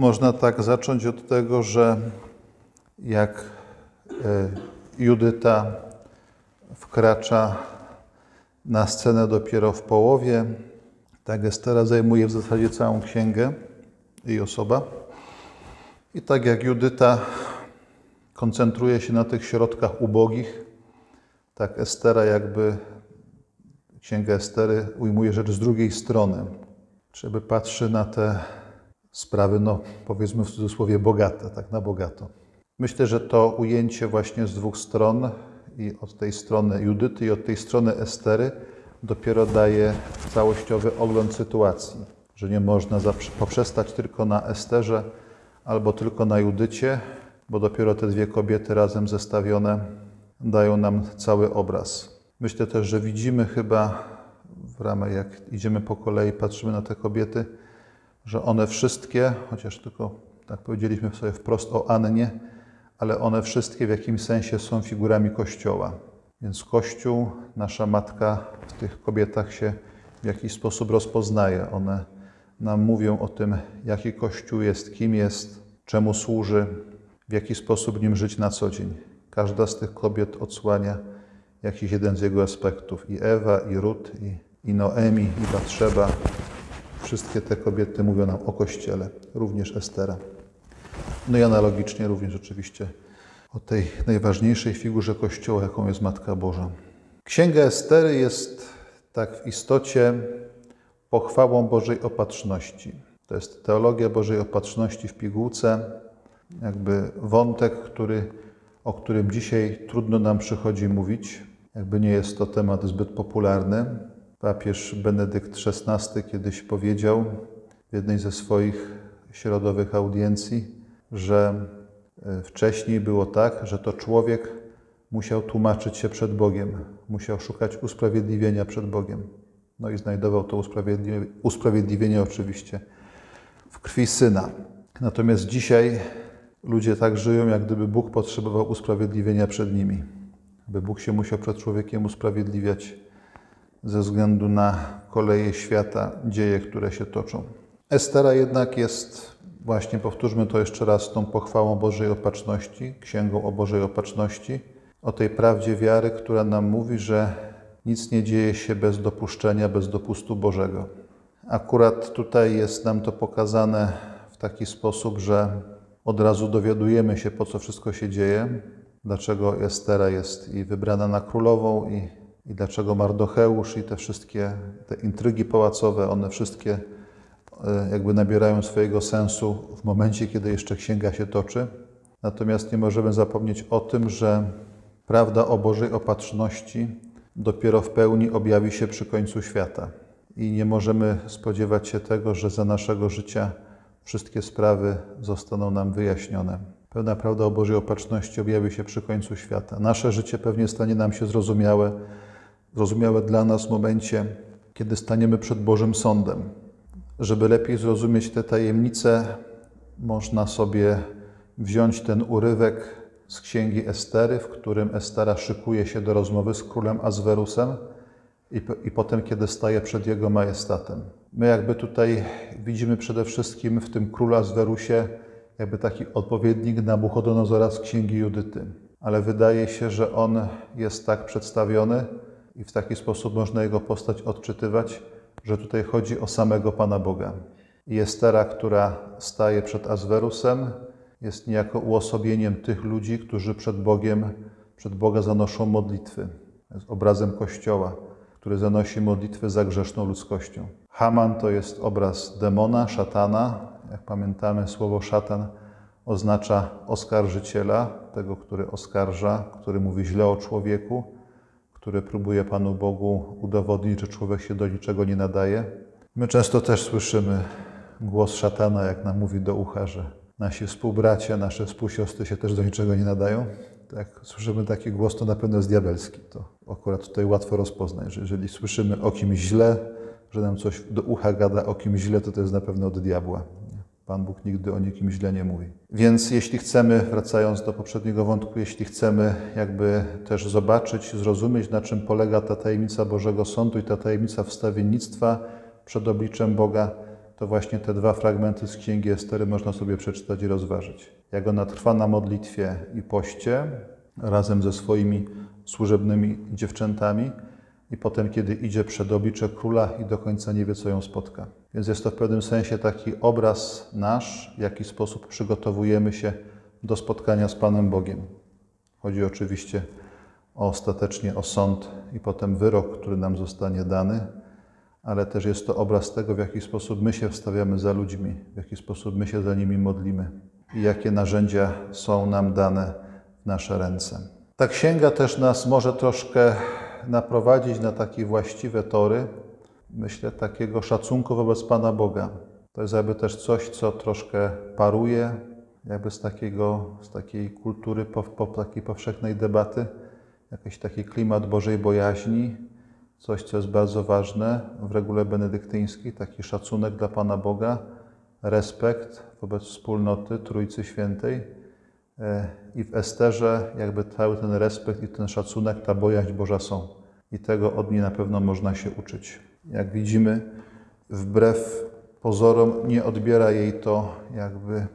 Można tak zacząć od tego, że jak e, Judyta wkracza na scenę dopiero w połowie, tak Estera zajmuje w zasadzie całą księgę, jej osoba. I tak jak Judyta koncentruje się na tych środkach ubogich, tak Estera jakby, księga Estery ujmuje rzecz z drugiej strony. Żeby patrzy na te sprawy, no powiedzmy w cudzysłowie bogate, tak na bogato. Myślę, że to ujęcie właśnie z dwóch stron, i od tej strony Judyty, i od tej strony Estery, dopiero daje całościowy ogląd sytuacji, że nie można poprzestać tylko na Esterze albo tylko na Judycie, bo dopiero te dwie kobiety razem zestawione dają nam cały obraz. Myślę też, że widzimy chyba w ramach, jak idziemy po kolei, patrzymy na te kobiety, że one wszystkie, chociaż tylko tak powiedzieliśmy sobie wprost o Annie, ale one wszystkie w jakimś sensie są figurami Kościoła. Więc Kościół, nasza matka w tych kobietach się w jakiś sposób rozpoznaje. One nam mówią o tym, jaki Kościół jest, kim jest, czemu służy, w jaki sposób nim żyć na co dzień. Każda z tych kobiet odsłania jakiś jeden z jego aspektów. I Ewa, i Rut, i, i Noemi, i Batrzeba. Wszystkie te kobiety mówią nam o Kościele, również Estera. No i analogicznie również oczywiście o tej najważniejszej figurze Kościoła, jaką jest Matka Boża. Księga Estery jest tak w istocie pochwałą Bożej opatrzności. To jest teologia Bożej opatrzności w pigułce, jakby wątek, który, o którym dzisiaj trudno nam przychodzi mówić, jakby nie jest to temat zbyt popularny. Papież Benedykt XVI kiedyś powiedział w jednej ze swoich środowych audiencji, że e, wcześniej było tak, że to człowiek musiał tłumaczyć się przed Bogiem, musiał szukać usprawiedliwienia przed Bogiem. No i znajdował to usprawiedliwienie, usprawiedliwienie oczywiście w krwi syna. Natomiast dzisiaj ludzie tak żyją, jak gdyby Bóg potrzebował usprawiedliwienia przed nimi. By Bóg się musiał przed człowiekiem usprawiedliwiać ze względu na koleje świata, dzieje, które się toczą. Estera jednak jest Właśnie powtórzmy to jeszcze raz tą pochwałą Bożej Opatrzności, księgą o Bożej Opatrzności, o tej prawdzie wiary, która nam mówi, że nic nie dzieje się bez dopuszczenia, bez dopustu Bożego. Akurat tutaj jest nam to pokazane w taki sposób, że od razu dowiadujemy się, po co wszystko się dzieje, dlaczego Estera jest i wybrana na królową, i, i dlaczego Mardocheusz, i te wszystkie te intrygi pałacowe, one wszystkie E, jakby nabierają swojego sensu w momencie, kiedy jeszcze księga się toczy. Natomiast nie możemy zapomnieć o tym, że prawda o Bożej opatrzności dopiero w pełni objawi się przy końcu świata. I nie możemy spodziewać się tego, że za naszego życia wszystkie sprawy zostaną nam wyjaśnione. Pełna prawda o Bożej opatrzności objawi się przy końcu świata. Nasze życie pewnie stanie nam się zrozumiałe, zrozumiałe dla nas w momencie, kiedy staniemy przed Bożym Sądem. Żeby lepiej zrozumieć te tajemnice, można sobie wziąć ten urywek z księgi Estery, w którym Estera szykuje się do rozmowy z królem Azwerusem i, i potem, kiedy staje przed jego majestatem. My jakby tutaj widzimy przede wszystkim w tym królu Azwerusie jakby taki odpowiednik Nabuchodonozora z księgi Judyty. Ale wydaje się, że on jest tak przedstawiony i w taki sposób można jego postać odczytywać, że tutaj chodzi o samego Pana Boga. I Estera, która staje przed Azwerusem, jest niejako uosobieniem tych ludzi, którzy przed Bogiem, przed Boga zanoszą modlitwy. Jest obrazem Kościoła, który zanosi modlitwy za grzeszną ludzkością. Haman to jest obraz demona, szatana. Jak pamiętamy, słowo szatan oznacza oskarżyciela, tego, który oskarża, który mówi źle o człowieku które próbuje Panu Bogu udowodnić, że człowiek się do niczego nie nadaje. My często też słyszymy głos szatana, jak nam mówi do ucha, że nasi współbracia, nasze współsiostry się też do niczego nie nadają. Tak, słyszymy taki głos, to na pewno jest diabelski. To akurat tutaj łatwo rozpoznać, że jeżeli słyszymy o kimś źle, że nam coś do ucha gada o kimś źle, to to jest na pewno od diabła. Pan Bóg nigdy o nikim źle nie mówi. Więc jeśli chcemy, wracając do poprzedniego wątku, jeśli chcemy jakby też zobaczyć, zrozumieć, na czym polega ta tajemnica Bożego Sądu i ta tajemnica wstawiennictwa przed obliczem Boga, to właśnie te dwa fragmenty z Księgi Estery można sobie przeczytać i rozważyć. Jak ona trwa na modlitwie i poście razem ze swoimi służebnymi dziewczętami i potem, kiedy idzie przed oblicze króla i do końca nie wie, co ją spotka. Więc jest to w pewnym sensie taki obraz nasz, w jaki sposób przygotowujemy się do spotkania z Panem Bogiem. Chodzi oczywiście ostatecznie o sąd i potem wyrok, który nam zostanie dany, ale też jest to obraz tego, w jaki sposób my się wstawiamy za ludźmi, w jaki sposób my się za nimi modlimy i jakie narzędzia są nam dane w nasze ręce. Ta księga też nas może troszkę naprowadzić na takie właściwe tory, myślę, takiego szacunku wobec Pana Boga. To jest jakby też coś, co troszkę paruje, jakby z, takiego, z takiej kultury, po, po, takiej powszechnej debaty, jakiś taki klimat Bożej bojaźni, coś, co jest bardzo ważne w regule benedyktyńskiej, taki szacunek dla Pana Boga, respekt wobec wspólnoty Trójcy Świętej. E, I w Esterze jakby cały ten respekt i ten szacunek, ta bojaźń Boża są. I tego od niej na pewno można się uczyć. Jak widzimy, wbrew pozorom nie odbiera jej to jakby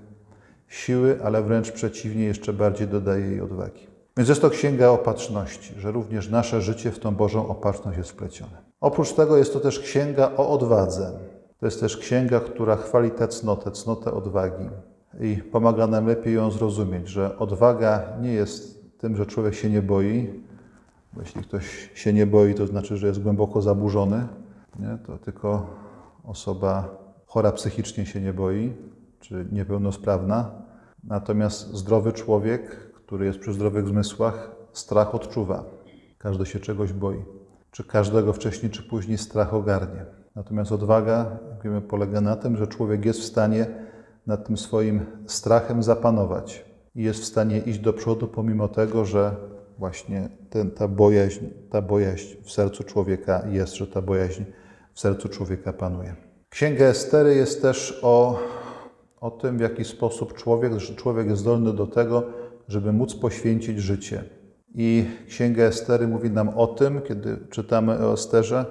siły, ale wręcz przeciwnie, jeszcze bardziej dodaje jej odwagi. Więc jest to księga opatrzności, że również nasze życie w tą Bożą opatrzność jest wplecione. Oprócz tego jest to też księga o odwadze. To jest też księga, która chwali tę cnotę, cnotę odwagi i pomaga nam lepiej ją zrozumieć, że odwaga nie jest tym, że człowiek się nie boi. Bo jeśli ktoś się nie boi, to znaczy, że jest głęboko zaburzony. Nie? To tylko osoba chora psychicznie się nie boi, czy niepełnosprawna. Natomiast zdrowy człowiek, który jest przy zdrowych zmysłach, strach odczuwa. Każdy się czegoś boi. Czy każdego wcześniej czy później strach ogarnie. Natomiast odwaga, jak wiemy, polega na tym, że człowiek jest w stanie nad tym swoim strachem zapanować i jest w stanie iść do przodu, pomimo tego, że właśnie ten, ta, bojaźń, ta bojaźń w sercu człowieka jest, że ta bojaźń w sercu człowieka panuje. Księga Estery jest też o, o tym, w jaki sposób człowiek, że człowiek jest zdolny do tego, żeby móc poświęcić życie. I Księga Estery mówi nam o tym, kiedy czytamy o Esterze,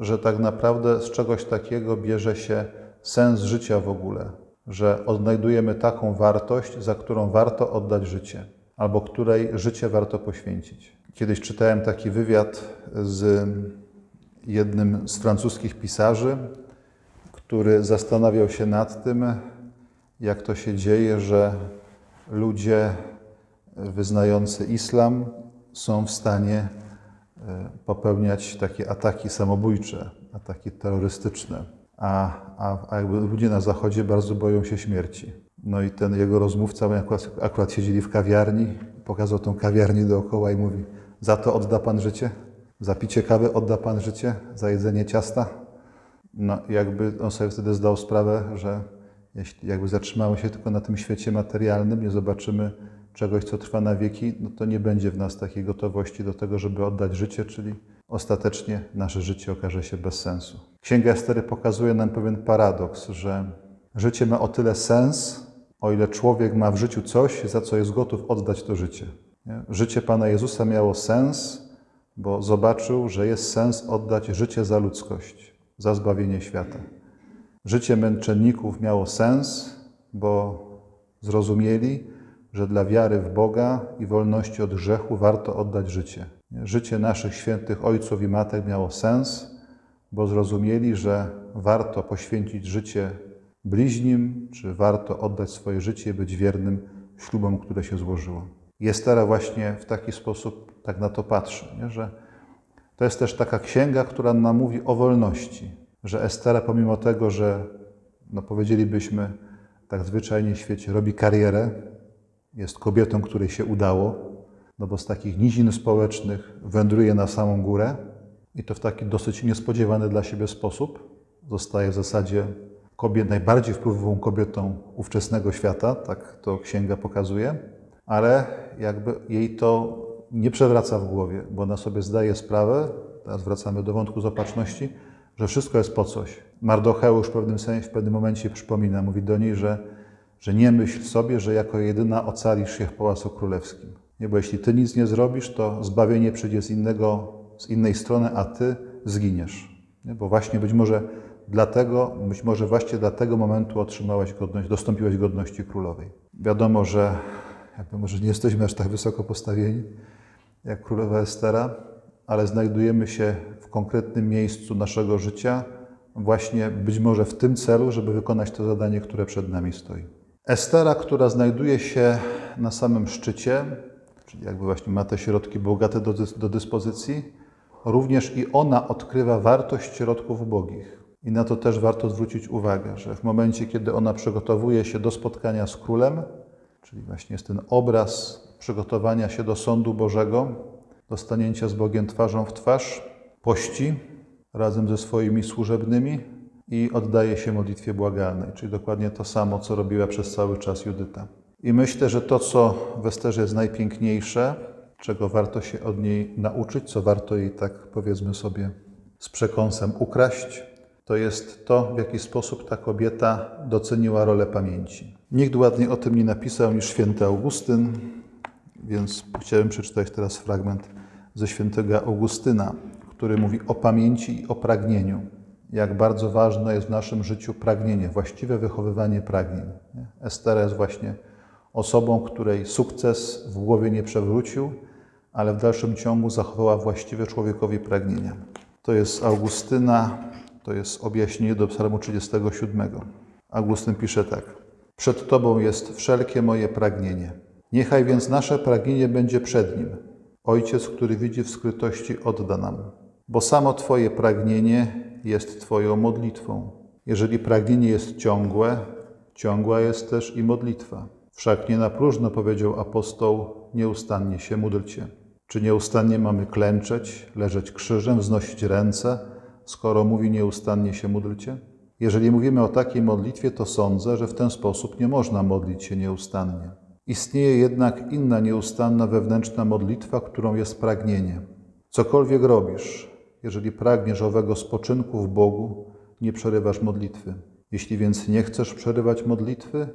że tak naprawdę z czegoś takiego bierze się sens życia w ogóle, że odnajdujemy taką wartość, za którą warto oddać życie, albo której życie warto poświęcić. Kiedyś czytałem taki wywiad z jednym z francuskich pisarzy, który zastanawiał się nad tym, jak to się dzieje, że ludzie wyznający islam są w stanie e, popełniać takie ataki samobójcze, ataki terrorystyczne, a, a, a ludzie na Zachodzie bardzo boją się śmierci. No i ten jego rozmówca, akurat, akurat siedzieli w kawiarni, pokazał tą kawiarnię dookoła i mówi, za to odda Pan życie? Za picie kawy odda Pan życie? Za jedzenie ciasta? No jakby on sobie wtedy zdał sprawę, że jeśli jakby zatrzymamy się tylko na tym świecie materialnym, nie zobaczymy czegoś, co trwa na wieki, no to nie będzie w nas takiej gotowości do tego, żeby oddać życie, czyli ostatecznie nasze życie okaże się bez sensu. Księga Estery pokazuje nam pewien paradoks, że życie ma o tyle sens, o ile człowiek ma w życiu coś, za co jest gotów oddać to życie. Nie? Życie Pana Jezusa miało sens, bo zobaczył, że jest sens oddać życie za ludzkość, za zbawienie świata. Życie męczenników miało sens, bo zrozumieli, że dla wiary w Boga i wolności od grzechu warto oddać życie. Życie naszych świętych ojców i matek miało sens, bo zrozumieli, że warto poświęcić życie bliźnim, czy warto oddać swoje życie być wiernym ślubom, które się złożyło. Jestera właśnie w taki sposób tak na to patrzy, nie? że to jest też taka księga, która nam mówi o wolności, że Estera pomimo tego, że no powiedzielibyśmy tak zwyczajnie w świecie robi karierę, jest kobietą, której się udało, no bo z takich nizin społecznych wędruje na samą górę i to w taki dosyć niespodziewany dla siebie sposób. Zostaje w zasadzie kobiet, najbardziej wpływową kobietą ówczesnego świata, tak to księga pokazuje, ale jakby jej to nie przewraca w głowie, bo ona sobie zdaje sprawę, teraz wracamy do wątku z opatrzności, że wszystko jest po coś. Mardocheusz w pewnym sensie, w pewnym momencie przypomina, mówi do niej, że że nie myśl sobie, że jako jedyna ocalisz się w Pałacu Królewskim. Nie, bo jeśli ty nic nie zrobisz, to zbawienie przyjdzie z, innego, z innej strony, a ty zginiesz. Nie? Bo właśnie być może dlatego, być może właśnie dla tego momentu otrzymałaś godność, dostąpiłaś godności królowej. Wiadomo, że jakby może nie jesteśmy aż tak wysoko postawieni jak królowa Estera, ale znajdujemy się w konkretnym miejscu naszego życia, właśnie być może w tym celu, żeby wykonać to zadanie, które przed nami stoi. Estera, która znajduje się na samym szczycie, czyli jakby właśnie ma te środki bogate do, do dyspozycji, również i ona odkrywa wartość środków ubogich. I na to też warto zwrócić uwagę, że w momencie, kiedy ona przygotowuje się do spotkania z królem, czyli właśnie jest ten obraz przygotowania się do sądu Bożego, do stanięcia z Bogiem twarzą w twarz, pości razem ze swoimi służebnymi i oddaje się modlitwie błagalnej, czyli dokładnie to samo, co robiła przez cały czas Judyta. I myślę, że to, co w Esterze jest najpiękniejsze, czego warto się od niej nauczyć, co warto jej tak powiedzmy sobie z przekąsem ukraść, to jest to, w jaki sposób ta kobieta doceniła rolę pamięci. Nikt ładniej o tym nie napisał niż święty Augustyn, więc chciałem przeczytać teraz fragment ze świętego Augustyna, który mówi o pamięci i o pragnieniu. Jak bardzo ważne jest w naszym życiu pragnienie, właściwe wychowywanie pragnień. nie? Estera jest właśnie osobą, której sukces w głowie nie przewrócił, ale w dalszym ciągu zachowała właściwe człowiekowi pragnienia. To jest Augustyna, to jest objaśnienie do Psalmu 37. Augustyn pisze tak: Przed Tobą jest wszelkie moje pragnienie. Niechaj więc nasze pragnienie będzie przed Nim. Ojciec, który widzi w skrytości, odda nam. Bo samo Twoje pragnienie jest Twoją modlitwą. Jeżeli pragnienie jest ciągłe, ciągła jest też i modlitwa. Wszak nie na próżno powiedział apostoł, nieustannie się módlcie. Czy nieustannie mamy klęczeć, leżeć krzyżem, wznosić ręce, skoro mówi nieustannie się módlcie? Jeżeli mówimy o takiej modlitwie, to sądzę, że w ten sposób nie można modlić się nieustannie. Istnieje jednak inna nieustanna wewnętrzna modlitwa, którą jest pragnienie. Cokolwiek robisz, jeżeli pragniesz owego spoczynku w Bogu, nie przerywasz modlitwy. Jeśli więc nie chcesz przerywać modlitwy,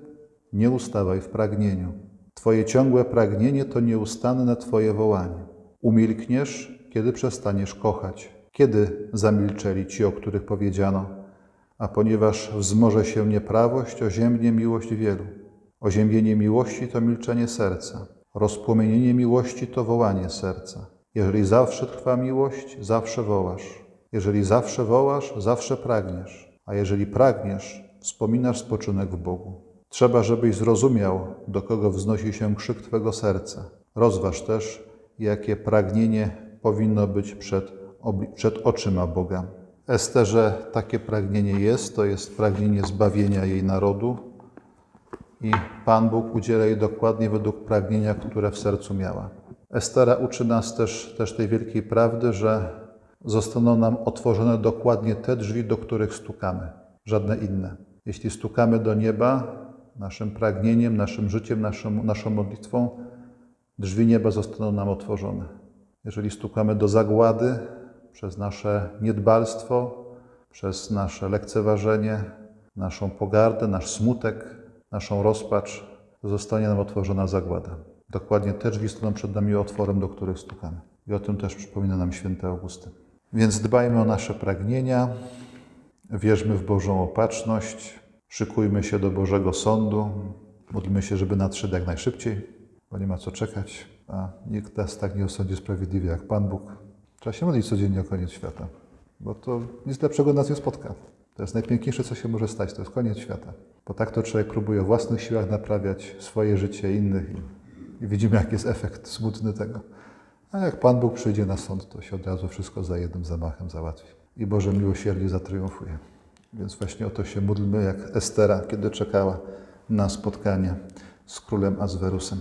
nie ustawaj w pragnieniu. Twoje ciągłe pragnienie to nieustanne Twoje wołanie. Umilkniesz, kiedy przestaniesz kochać. Kiedy zamilczeli ci, o których powiedziano? A ponieważ wzmoże się nieprawość, oziębnie miłość wielu. Oziębienie miłości to milczenie serca. Rozpłomienienie miłości to wołanie serca. Jeżeli zawsze trwa miłość, zawsze wołasz. Jeżeli zawsze wołasz, zawsze pragniesz. A jeżeli pragniesz, wspominasz spoczynek w Bogu. Trzeba, żebyś zrozumiał, do kogo wznosi się krzyk Twego serca. Rozważ też, jakie pragnienie powinno być przed, przed oczyma Boga. Esterze takie pragnienie jest, to jest pragnienie zbawienia jej narodu i Pan Bóg udziela jej dokładnie według pragnienia, które w sercu miała. Estera uczy nas też, też tej wielkiej prawdy, że zostaną nam otworzone dokładnie te drzwi, do których stukamy, żadne inne. Jeśli stukamy do nieba, naszym pragnieniem, naszym życiem, naszą, naszą modlitwą, drzwi nieba zostaną nam otworzone. Jeżeli stukamy do zagłady przez nasze niedbalstwo, przez nasze lekceważenie, naszą pogardę, nasz smutek, naszą rozpacz, zostanie nam otworzona zagłada. Dokładnie te drzwi staną przed nami otworem, do których stukamy. I o tym też przypomina nam święty Augustyn. Więc dbajmy o nasze pragnienia, wierzmy w Bożą opatrzność, szykujmy się do Bożego Sądu, módlmy się, żeby nadszedł jak najszybciej, bo nie ma co czekać, a nikt nas tak nie osądzi sprawiedliwie jak Pan Bóg. Trzeba się modlić codziennie o koniec świata, bo to nic lepszego nas nie spotka. To jest najpiękniejsze, co się może stać, to jest koniec świata. Bo tak to człowiek próbuje o własnych siłach naprawiać swoje życie innych i, i widzimy, jaki jest efekt smutny tego. A jak Pan Bóg przyjdzie na sąd, to się od razu wszystko za jednym zamachem załatwi. I Boże miłosierdzie zatriumfuje. Więc właśnie o to się módlmy, jak Estera, kiedy czekała na spotkanie z królem Azwerusem.